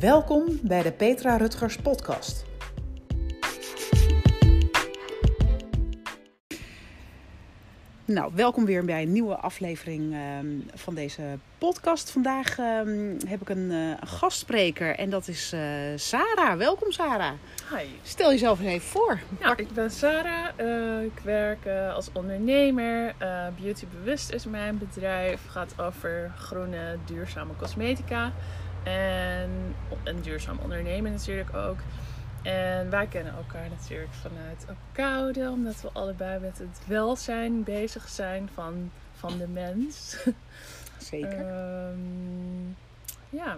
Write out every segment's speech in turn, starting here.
Welkom bij de Petra Rutgers podcast. Nou, welkom weer bij een nieuwe aflevering ehm, van deze podcast. Vandaag ehm, heb ik een, een gastspreker en dat is eh, Sarah. Welkom Sarah. Hi. Stel jezelf eens even voor. Ja, ik ben Sarah. Eh, ik werk als ondernemer. Beauty Bewust is mijn bedrijf. Het gaat over groene, duurzame cosmetica. En, en duurzaam ondernemen natuurlijk ook. En wij kennen elkaar natuurlijk vanuit Koude, omdat we allebei met het welzijn bezig zijn van, van de mens. Zeker. Ehm, ja.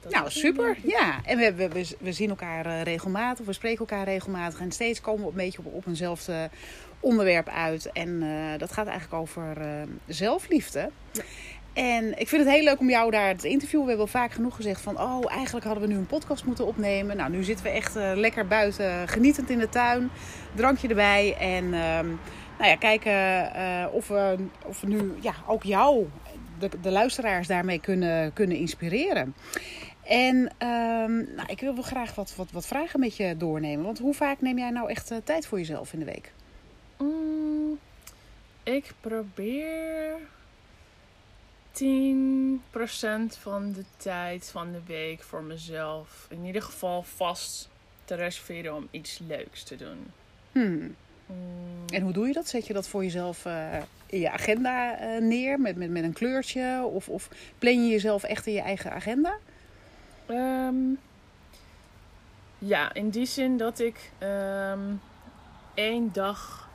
Dat nou, super. Ja, en we, we, we, we zien elkaar eh, regelmatig, we spreken elkaar regelmatig en steeds komen we een beetje op, op eenzelfde onderwerp uit. En eh, dat gaat eigenlijk over eh, zelfliefde. Ja. En ik vind het heel leuk om jou daar te interviewen. We hebben al vaak genoeg gezegd van, oh, eigenlijk hadden we nu een podcast moeten opnemen. Nou, nu zitten we echt eh, lekker buiten, genietend in de tuin, drankje erbij. En ehm, nou ja, kijken eh, of, we, of nu ja, ook jou, de, de luisteraars, daarmee kunnen, kunnen inspireren. En ehm, nou, ik wil wel graag wat, wat, wat vragen met je doornemen. Want hoe vaak neem jij nou echt eh, tijd voor jezelf in de week? Mm, ik probeer 10% van de tijd van de week voor mezelf in ieder geval vast te reserveren om iets leuks te doen. Hmm. Mm, En hoe doe je dat? Zet je dat voor jezelf eh, in je agenda eh, neer met, met, met een kleurtje? Of, of plan je jezelf echt in je eigen agenda? ehm, ja, in die zin dat ik ehm, één dag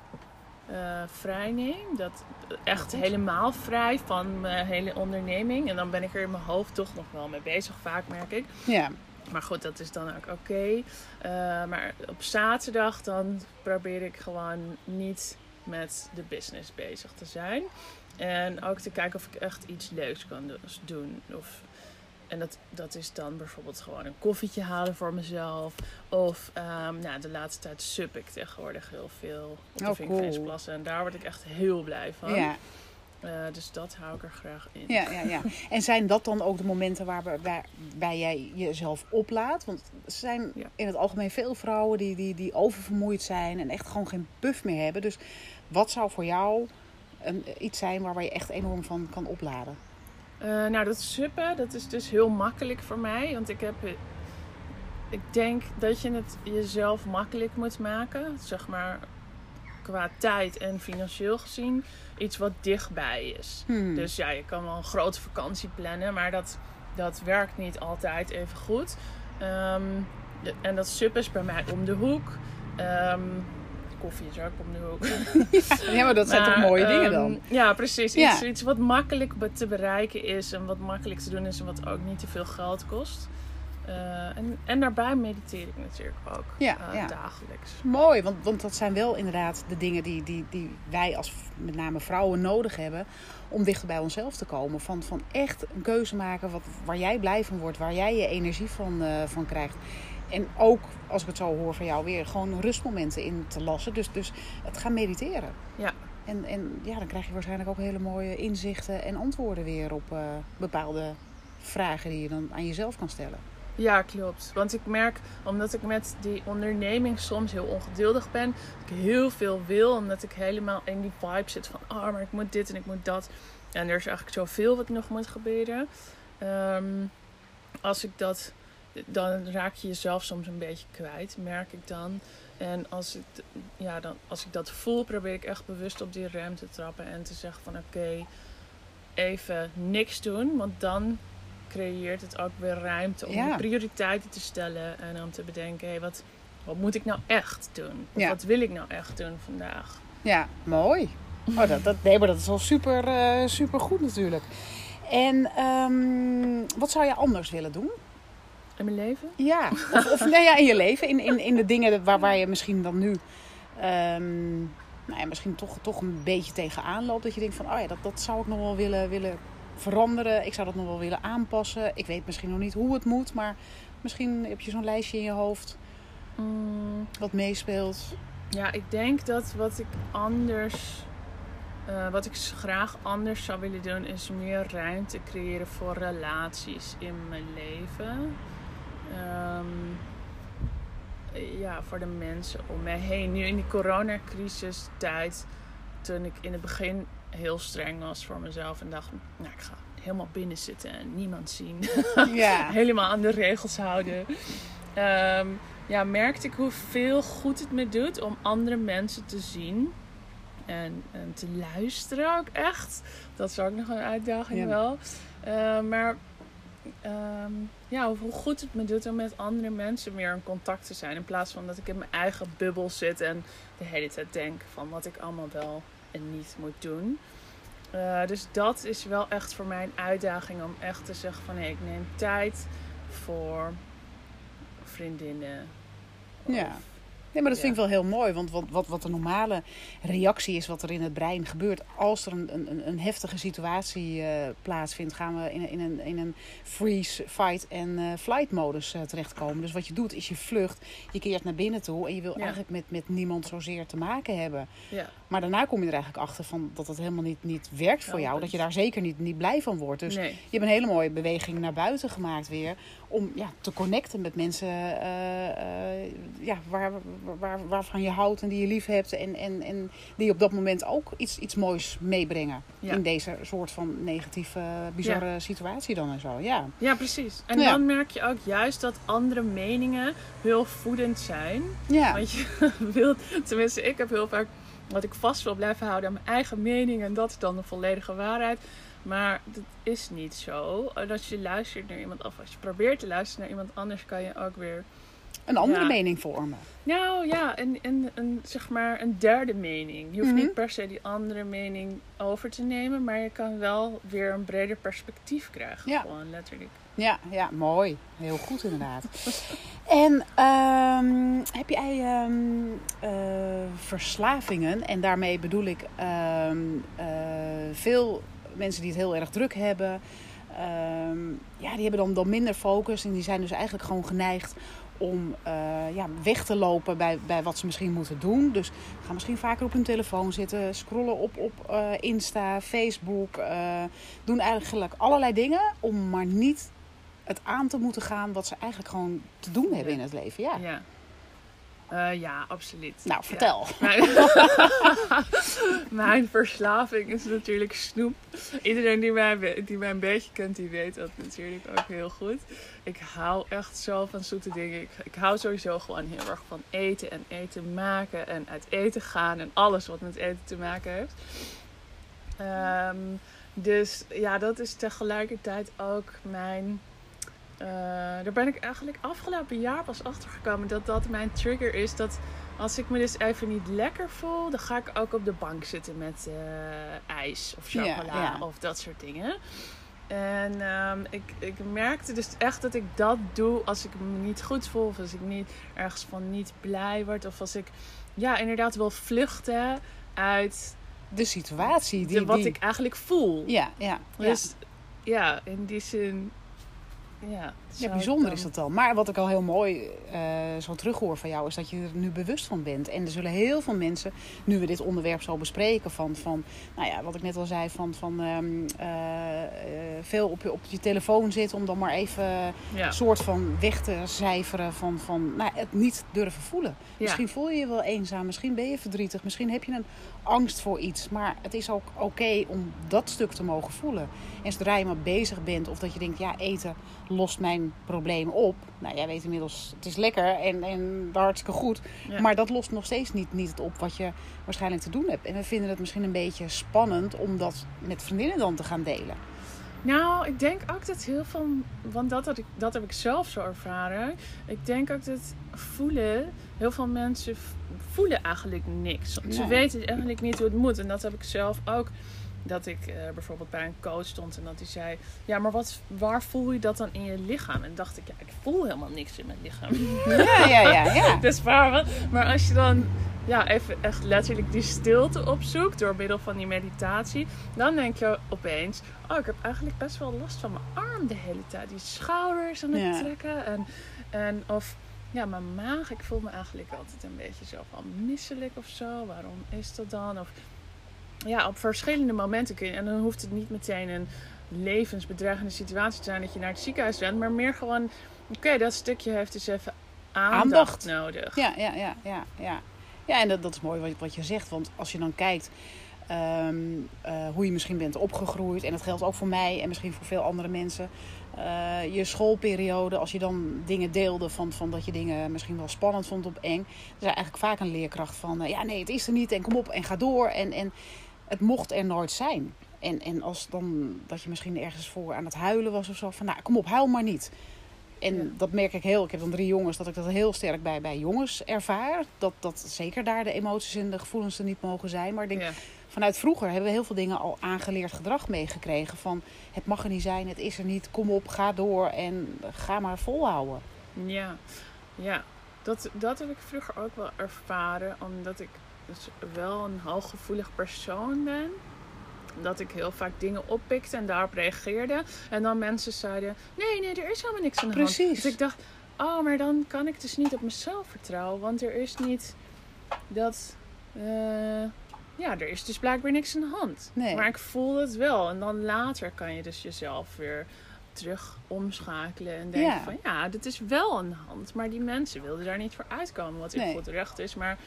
eh, vrij neem. Dat echt helemaal vrij van mijn hele onderneming. En dan ben ik er in mijn hoofd toch nog wel mee bezig, vaak merk ik. Ja, Maar goed, dat is dan ook oké. Eh, maar op zaterdag dan probeer ik gewoon niet met de business bezig te zijn. En ook te kijken of ik echt iets leuks kan do- doen. Of, en dat, dat is dan bijvoorbeeld gewoon een koffietje halen voor mezelf. Of ehm, nou, de laatste tijd sub ik tegenwoordig heel veel op de Oh, Vinkfeestplassen. En daar word ik echt heel blij van. ja, Eh, dus dat hou ik er graag in. ja, ja, ja. En zijn dat dan ook de momenten waar, waar, jij jezelf oplaadt? Want er zijn Ja. in het algemeen veel vrouwen die, die, die oververmoeid zijn en echt gewoon geen puff meer hebben. Dus wat zou voor jou een, iets zijn waar je echt enorm van kan opladen? Eh, nou, dat suppen, dat is dus heel makkelijk voor mij. Want ik heb... eh, Ik denk dat je het jezelf makkelijk moet maken. Zeg maar qua tijd en financieel gezien. Iets wat dichtbij is. Hmm. Dus ja, je kan wel een grote vakantie plannen. Maar dat, dat werkt niet altijd even goed. Ehm, de- en dat suppen is bij mij om de hoek. Ehm, koffie is ook om de hoek. ja, maar dat zijn toch mooie dingen ehm, dan? Ja, precies. Ja. Iets, iets wat makkelijk te bereiken is en wat makkelijk te doen is en wat ook niet te veel geld kost. Eh, en, en daarbij mediteer ik natuurlijk ook Ja, eh, ja. dagelijks. Mooi, want, want dat zijn wel inderdaad de dingen die, die, die wij als met name vrouwen nodig hebben om dichter bij onszelf te komen. Van, van echt een keuze maken wat, waar jij blij van wordt, waar jij je energie van, eh, van krijgt. En ook, als ik het zo hoor van jou, weer gewoon rustmomenten in te lassen. Dus, dus het gaan mediteren. Ja. En, en ja, dan krijg je waarschijnlijk ook hele mooie inzichten en antwoorden weer op eh, bepaalde vragen die je dan aan jezelf kan stellen. Ja, klopt. Want ik merk, omdat ik met die onderneming soms heel ongeduldig ben, dat ik heel veel wil, omdat ik helemaal in die vibe zit van, oh, maar ik moet dit en ik moet dat. En er is eigenlijk zoveel wat nog moet gebeuren. Ehm, als ik dat, dan raak je jezelf soms een beetje kwijt, merk ik dan. En als ik, ja, dan, als ik dat voel, probeer ik echt bewust op die rem te trappen en te zeggen van, oké, even niks doen, want dan creëert het ook weer ruimte om Ja. prioriteiten te stellen en om te bedenken, hé, wat, wat moet ik nou echt doen? Of Ja. wat wil ik nou echt doen vandaag? Ja, mooi. Oh, dat, dat, nee, maar dat is wel super, eh, super goed natuurlijk. En enou wat zou je anders willen doen? In mijn leven? Ja, of, of nee, ja, in je leven. In, in, in de dingen waar, waar je misschien dan nu... ehm, nou ja, misschien toch, toch een beetje tegenaan loopt. Dat je denkt van, oh ja, dat, dat zou ik nog wel willen, willen veranderen. Ik zou dat nog wel willen aanpassen. Ik weet misschien nog niet hoe het moet. Maar misschien heb je zo'n lijstje in je hoofd Mm, wat meespeelt. ja, ik denk dat wat ik anders eh, wat ik graag anders zou willen doen, is meer ruimte creëren voor relaties in mijn leven. Ehm, ja, voor de mensen om mij heen. Nu in die coronacrisis tijd, toen ik in het begin heel streng was voor mezelf en dacht, nou ik ga helemaal binnen zitten en niemand zien. Ja. helemaal aan de regels houden. Ehm, ja, merkte ik hoeveel goed het me doet om andere mensen te zien. En, en te luisteren ook echt. Dat is ook nog een uitdaging Ja. wel. Eh, maar ehm, ja, hoe goed het me doet om met andere mensen meer in contact te zijn. In plaats van dat ik in mijn eigen bubbel zit en de hele tijd denk van wat ik allemaal wel en niet moet doen. Eh, dus dat is wel echt voor mij een uitdaging om echt te zeggen van hé, ik neem tijd voor vriendinnen. Ja. Nee, maar dat vind ik wel heel mooi. Want wat, wat, wat de normale reactie is, wat er in het brein gebeurt. als er een, een, een heftige situatie eh, plaatsvindt. gaan we in, een- in, een, in een freeze, fight en eh, flight modus eh, terechtkomen. Dus wat je doet, is je vlucht. Je keert naar binnen toe. en je wil Ja. eigenlijk met, met niemand zozeer te maken hebben. ja. Maar daarna kom je er eigenlijk achter van dat het helemaal niet, niet werkt voor jou. dat Dat je daar zeker niet, niet blij van wordt. Dus nee. je hebt een hele mooie beweging naar buiten gemaakt weer. Om ja, te connecten met mensen eh, eh, ja, waar, waar, waarvan je houdt en die je lief hebt. En, en, en die op dat moment ook iets, iets moois meebrengen. Ja. In deze soort van negatieve, bizarre situatie dan en zo. Ja, Ja, precies. En Ja. dan merk je ook juist dat andere meningen heel voedend zijn. ja. Want je wilt, tenminste, ik heb heel vaak wat ik vast wil blijven houden aan mijn eigen mening. En dat is dan de volledige waarheid. Maar dat is niet zo. En als je luistert naar iemand, of als je probeert te luisteren naar iemand anders, kan je ook weer. een andere Ja. mening vormen. Nou ja, een, een, een, zeg maar een derde mening. Je hoeft Mhm. niet per se die andere mening over te nemen, maar je kan wel weer een breder perspectief krijgen. Ja. Gewoon letterlijk. Ja, ja, mooi. Heel goed inderdaad. En ehm, heb jij ehm, eh, verslavingen? En daarmee bedoel ik ehm, eh, veel mensen die het heel erg druk hebben. ja, die hebben dan, dan minder focus. En die zijn dus eigenlijk gewoon geneigd om eh, ja, weg te lopen bij, bij wat ze misschien moeten doen. Dus gaan misschien vaker op hun telefoon zitten, scrollen op, op Insta, Facebook. doen eigenlijk allerlei dingen om maar niet het aan te moeten gaan wat ze eigenlijk gewoon te doen hebben in het leven. Ja. Ja. Eh, ja, absoluut. Nou, vertel. Mijn, mijn verslaving is natuurlijk snoep. Iedereen die mij, die mij een beetje kent, die weet dat natuurlijk ook heel goed. Ik hou echt zo van zoete dingen. Ik, ik hou sowieso gewoon heel erg van eten en eten maken en uit eten gaan en alles wat met eten te maken heeft. Ehm, dus ja, dat is tegelijkertijd ook mijn. Eh, daar ben ik eigenlijk afgelopen jaar pas achter gekomen dat dat mijn trigger is. Dat als ik me dus even niet lekker voel, dan ga ik ook op de bank zitten met eh, ijs of Ja, chocola ja. of dat soort dingen. En ehm, ik, ik merkte dus echt dat ik dat doe als ik me niet goed voel. Of als ik niet ergens van niet blij word. Of als ik ja, inderdaad wil vluchten uit De situatie die, de, wat die- ik eigenlijk voel. Ja, ja, ja. Dus ja, in die zin. Ja, ja, bijzonder dan- is dat dan. Maar wat ik al heel mooi eh, zo terughoor van jou, is dat je er nu bewust van bent. En er zullen heel veel mensen, nu we dit onderwerp zo bespreken, van, van nou ja, wat ik net al zei, van, van ehm, eh, eh, veel op je, op je telefoon zitten om dan maar even Ja. een soort van weg te cijferen van, van nou, het niet durven voelen. Ja. Misschien voel je je wel eenzaam, misschien ben je verdrietig, misschien heb je een angst voor iets. Maar het is ook oké om dat stuk te mogen voelen. En zodra je maar bezig bent of dat je denkt, ja, eten lost mijn probleem op. Nou, jij weet inmiddels, het is lekker en, en hartstikke goed. Ja. Maar dat lost nog steeds niet, niet het op wat je waarschijnlijk te doen hebt. En we vinden het misschien een beetje spannend om dat met vriendinnen dan te gaan delen. Nou, ik denk ook dat heel veel, want dat, had ik, dat heb ik zelf zo ervaren. Ik denk ook dat voelen, heel veel mensen voelen eigenlijk niks. Ze Nee. weten eigenlijk niet hoe het moet. En dat heb ik zelf ook. Dat ik eh, bijvoorbeeld bij een coach stond en dat hij zei: Ja, maar wat, waar voel je dat dan in je lichaam? En dacht ik: Ja, ik voel helemaal niks in mijn lichaam. Ja, ja, ja, ja. Dus waar, maar als je dan ja, even echt letterlijk die stilte opzoekt door middel van die meditatie, dan denk je opeens: Oh, ik heb eigenlijk best wel last van mijn arm de hele tijd. Die schouders aan het Ja. trekken. En, en of ja, mijn maag. Ik voel me eigenlijk altijd een beetje zo van misselijk of zo. Waarom is dat dan? Of ja, op verschillende momenten kun je. En dan hoeft het niet meteen een levensbedreigende situatie te zijn dat je naar het ziekenhuis rent, maar meer gewoon, oké, dat stukje heeft dus even aandacht, Aandacht. nodig. Ja, ja, ja, ja, ja. Ja, en dat, dat is mooi wat, wat je zegt. Want als je dan kijkt ehm, eh, hoe je misschien bent opgegroeid... en dat geldt ook voor mij en misschien voor veel andere mensen... eh, je schoolperiode, als je dan dingen deelde van, van dat je dingen misschien wel spannend vond of eng... is er eigenlijk vaak een leerkracht van... eh, ja, nee, het is er niet en kom op en ga door. En, en het mocht er nooit zijn. En, en als dan dat je misschien ergens voor aan het huilen was of zo... van nou, kom op, huil maar niet. En Ja. dat merk ik heel. Ik heb dan drie jongens, dat ik dat heel sterk bij, bij jongens ervaar. Dat, dat zeker daar de emoties en de gevoelens er niet mogen zijn. Maar ik denk, Ja. vanuit vroeger hebben we heel veel dingen al aangeleerd gedrag meegekregen. Van het mag er niet zijn, het is er niet, kom op, ga door en ga maar volhouden. Ja, ja. Dat, dat heb ik vroeger ook wel ervaren, omdat ik dus wel een hooggevoelig persoon ben. Dat ik heel vaak dingen oppikte en daarop reageerde. En dan mensen zeiden: Nee, nee, er is helemaal niks aan de hand. Precies. Dus ik dacht: Oh, maar dan kan ik dus niet op mezelf vertrouwen. Want er is niet dat. eh, ja, er is dus blijkbaar niks aan de hand. Nee. Maar ik voel het wel. En dan later kan je dus jezelf weer terug omschakelen. En denken Ja. van ja, dit is wel aan de hand. Maar die mensen wilden daar niet voor uitkomen. Wat Nee. heel goed recht is. Maar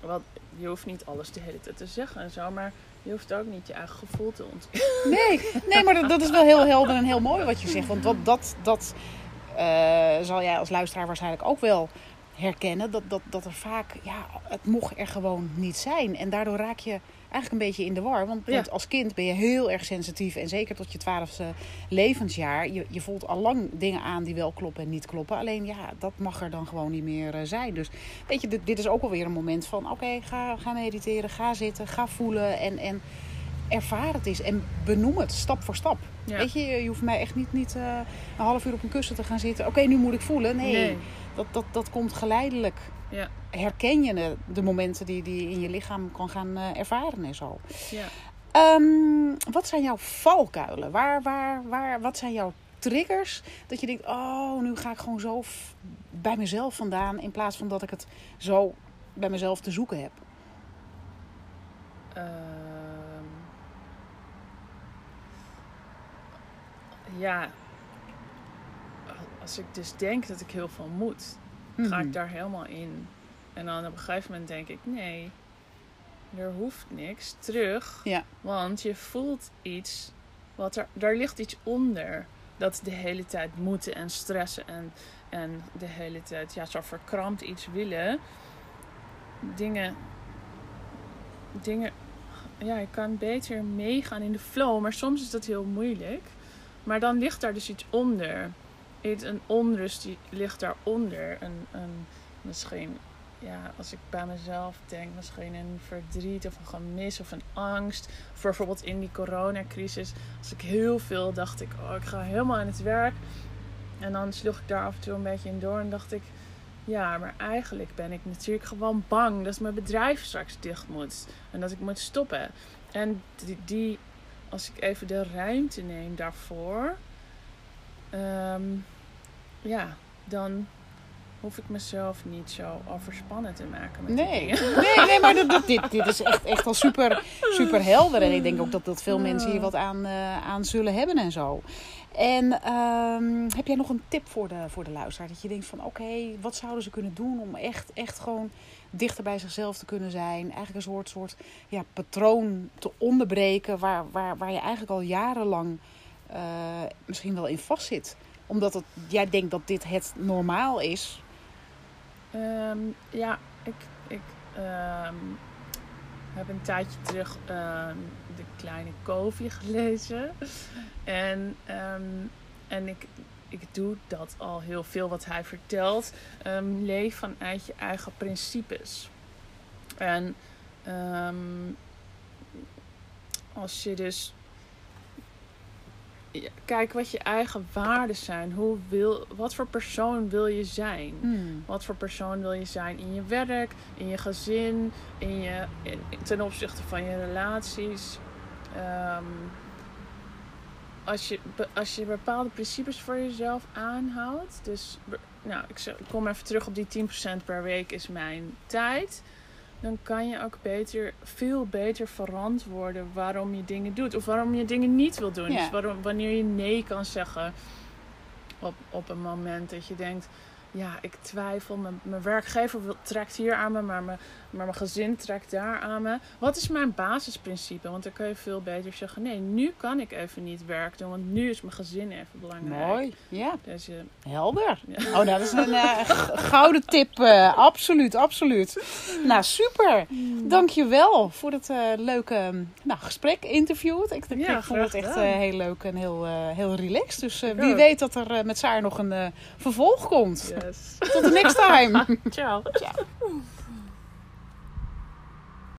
wat, je hoeft niet alles de hele tijd te zeggen en zo. Maar je hoeft ook niet je eigen gevoel te ontwikkelen. Nee, nee maar dat, dat is wel heel helder en heel mooi wat je zegt. Want wat, dat, dat eh, zal jij als luisteraar waarschijnlijk ook wel herkennen. Dat, dat, dat er vaak, ja, het mocht er gewoon niet zijn. En daardoor raak je eigenlijk een beetje in de war. Want, Ja. als kind ben je heel erg sensitief. En zeker tot je twaalfde levensjaar. Je, je voelt al lang dingen aan die wel kloppen en niet kloppen. Alleen ja, dat mag er dan gewoon niet meer eh, zijn. Dus weet je, dit, dit is ook alweer een moment van... Oké, ga, ga mediteren, ga zitten, ga voelen en... en ervaar het eens en benoem het stap voor stap. Ja. Weet je, je hoeft mij echt niet, niet eh, een half uur op een kussen te gaan zitten. Oké, nu moet ik voelen. Nee, Nee. Dat, dat, dat komt geleidelijk. Ja, Herken je de, momenten die, die je in je lichaam kan gaan eh, ervaren en zo. ja. Ehm, wat zijn jouw valkuilen? Waar, waar, waar, wat zijn jouw triggers? Dat je denkt, oh, nu ga ik gewoon zo bij mezelf vandaan. In plaats van dat ik het zo bij mezelf te zoeken heb. Ehm, ja, als ik dus denk dat ik heel veel moet, ga ik daar helemaal in. En dan op een gegeven moment denk ik, nee, er hoeft niks terug. Ja. Want je voelt iets, wat er, daar ligt iets onder. Dat de hele tijd moeten en stressen en, en de hele tijd ja, zo verkrampt iets willen. Dingen, dingen, ja, je kan beter meegaan in de flow, maar soms is dat heel moeilijk. Maar dan ligt daar dus iets onder. Een onrust die ligt daaronder. Een, een, misschien, ja, als ik bij mezelf denk, misschien een verdriet of een gemis of een angst. Bijvoorbeeld in die coronacrisis, als ik heel veel dacht ik, oh, ik ga helemaal aan het werk. En dan sloeg ik daar af en toe een beetje in door en dacht ik, ja, maar eigenlijk ben ik natuurlijk gewoon bang dat mijn bedrijf straks dicht moet. En dat ik moet stoppen. En die als ik even de ruimte neem daarvoor, ehm, ja, dan hoef ik mezelf niet zo overspannen te maken met Nee, nee, nee maar dat, dat- dit, dit is echt, echt al super, super helder. En ik denk ook dat, dat veel mensen hier wat aan, eh, aan zullen hebben en zo. En ehm, heb jij nog een tip voor de, voor de luisteraar? Dat je denkt van oké, wat zouden ze kunnen doen om echt, echt gewoon dichter bij zichzelf te kunnen zijn. Eigenlijk een soort, soort ja, patroon te onderbreken waar, waar, waar je eigenlijk al jarenlang eh, misschien wel in vastzit. Omdat jij denkt dat dit het normaal is. Ehm, ja, ik, ik ehm, heb een tijdje terug ehm, de kleine Kofi gelezen. En, en ik, ik doe dat al heel veel wat hij vertelt. Leef vanuit je eigen principes. En als je dus kijk wat je eigen waarden zijn. Hoe wil, wat voor persoon wil je zijn? Hmm. Wat voor persoon wil je zijn in je werk, in je gezin, in je, in- ten opzichte van je relaties? Ehm, als, je, als je bepaalde principes voor jezelf aanhoudt. Dus, nou, ik kom even terug op die 10% per week is mijn tijd. Dan kan je ook beter, veel beter verantwoorden waarom je dingen doet. Of waarom je dingen niet wil doen. Ja. Dus waarom, wanneer je nee kan zeggen op, op een moment dat je denkt... Ja, ik twijfel. Mijn, mijn werkgever wil- trekt hier aan me, maar mijn, maar mijn gezin trekt daar aan me. Wat is mijn basisprincipe? Want dan kun je veel beter zeggen... Nee, nu kan ik even niet werk doen, want nu is mijn gezin even belangrijk. Mooi. Ja, Dus je, helder. Ja. Oh, dat is een eh, gouden tip. eh, absoluut, absoluut. Nou, super. Dankjewel voor het eh, leuke nou, gesprek, interview. Ik, ik, Ja, ik vond het echt eh, heel leuk en heel, eh, heel relaxed. Dus eh, wie weet dat er eh, met Saar nog een eh, vervolg komt. Yes. Tot de next time. Ciao. Ciao.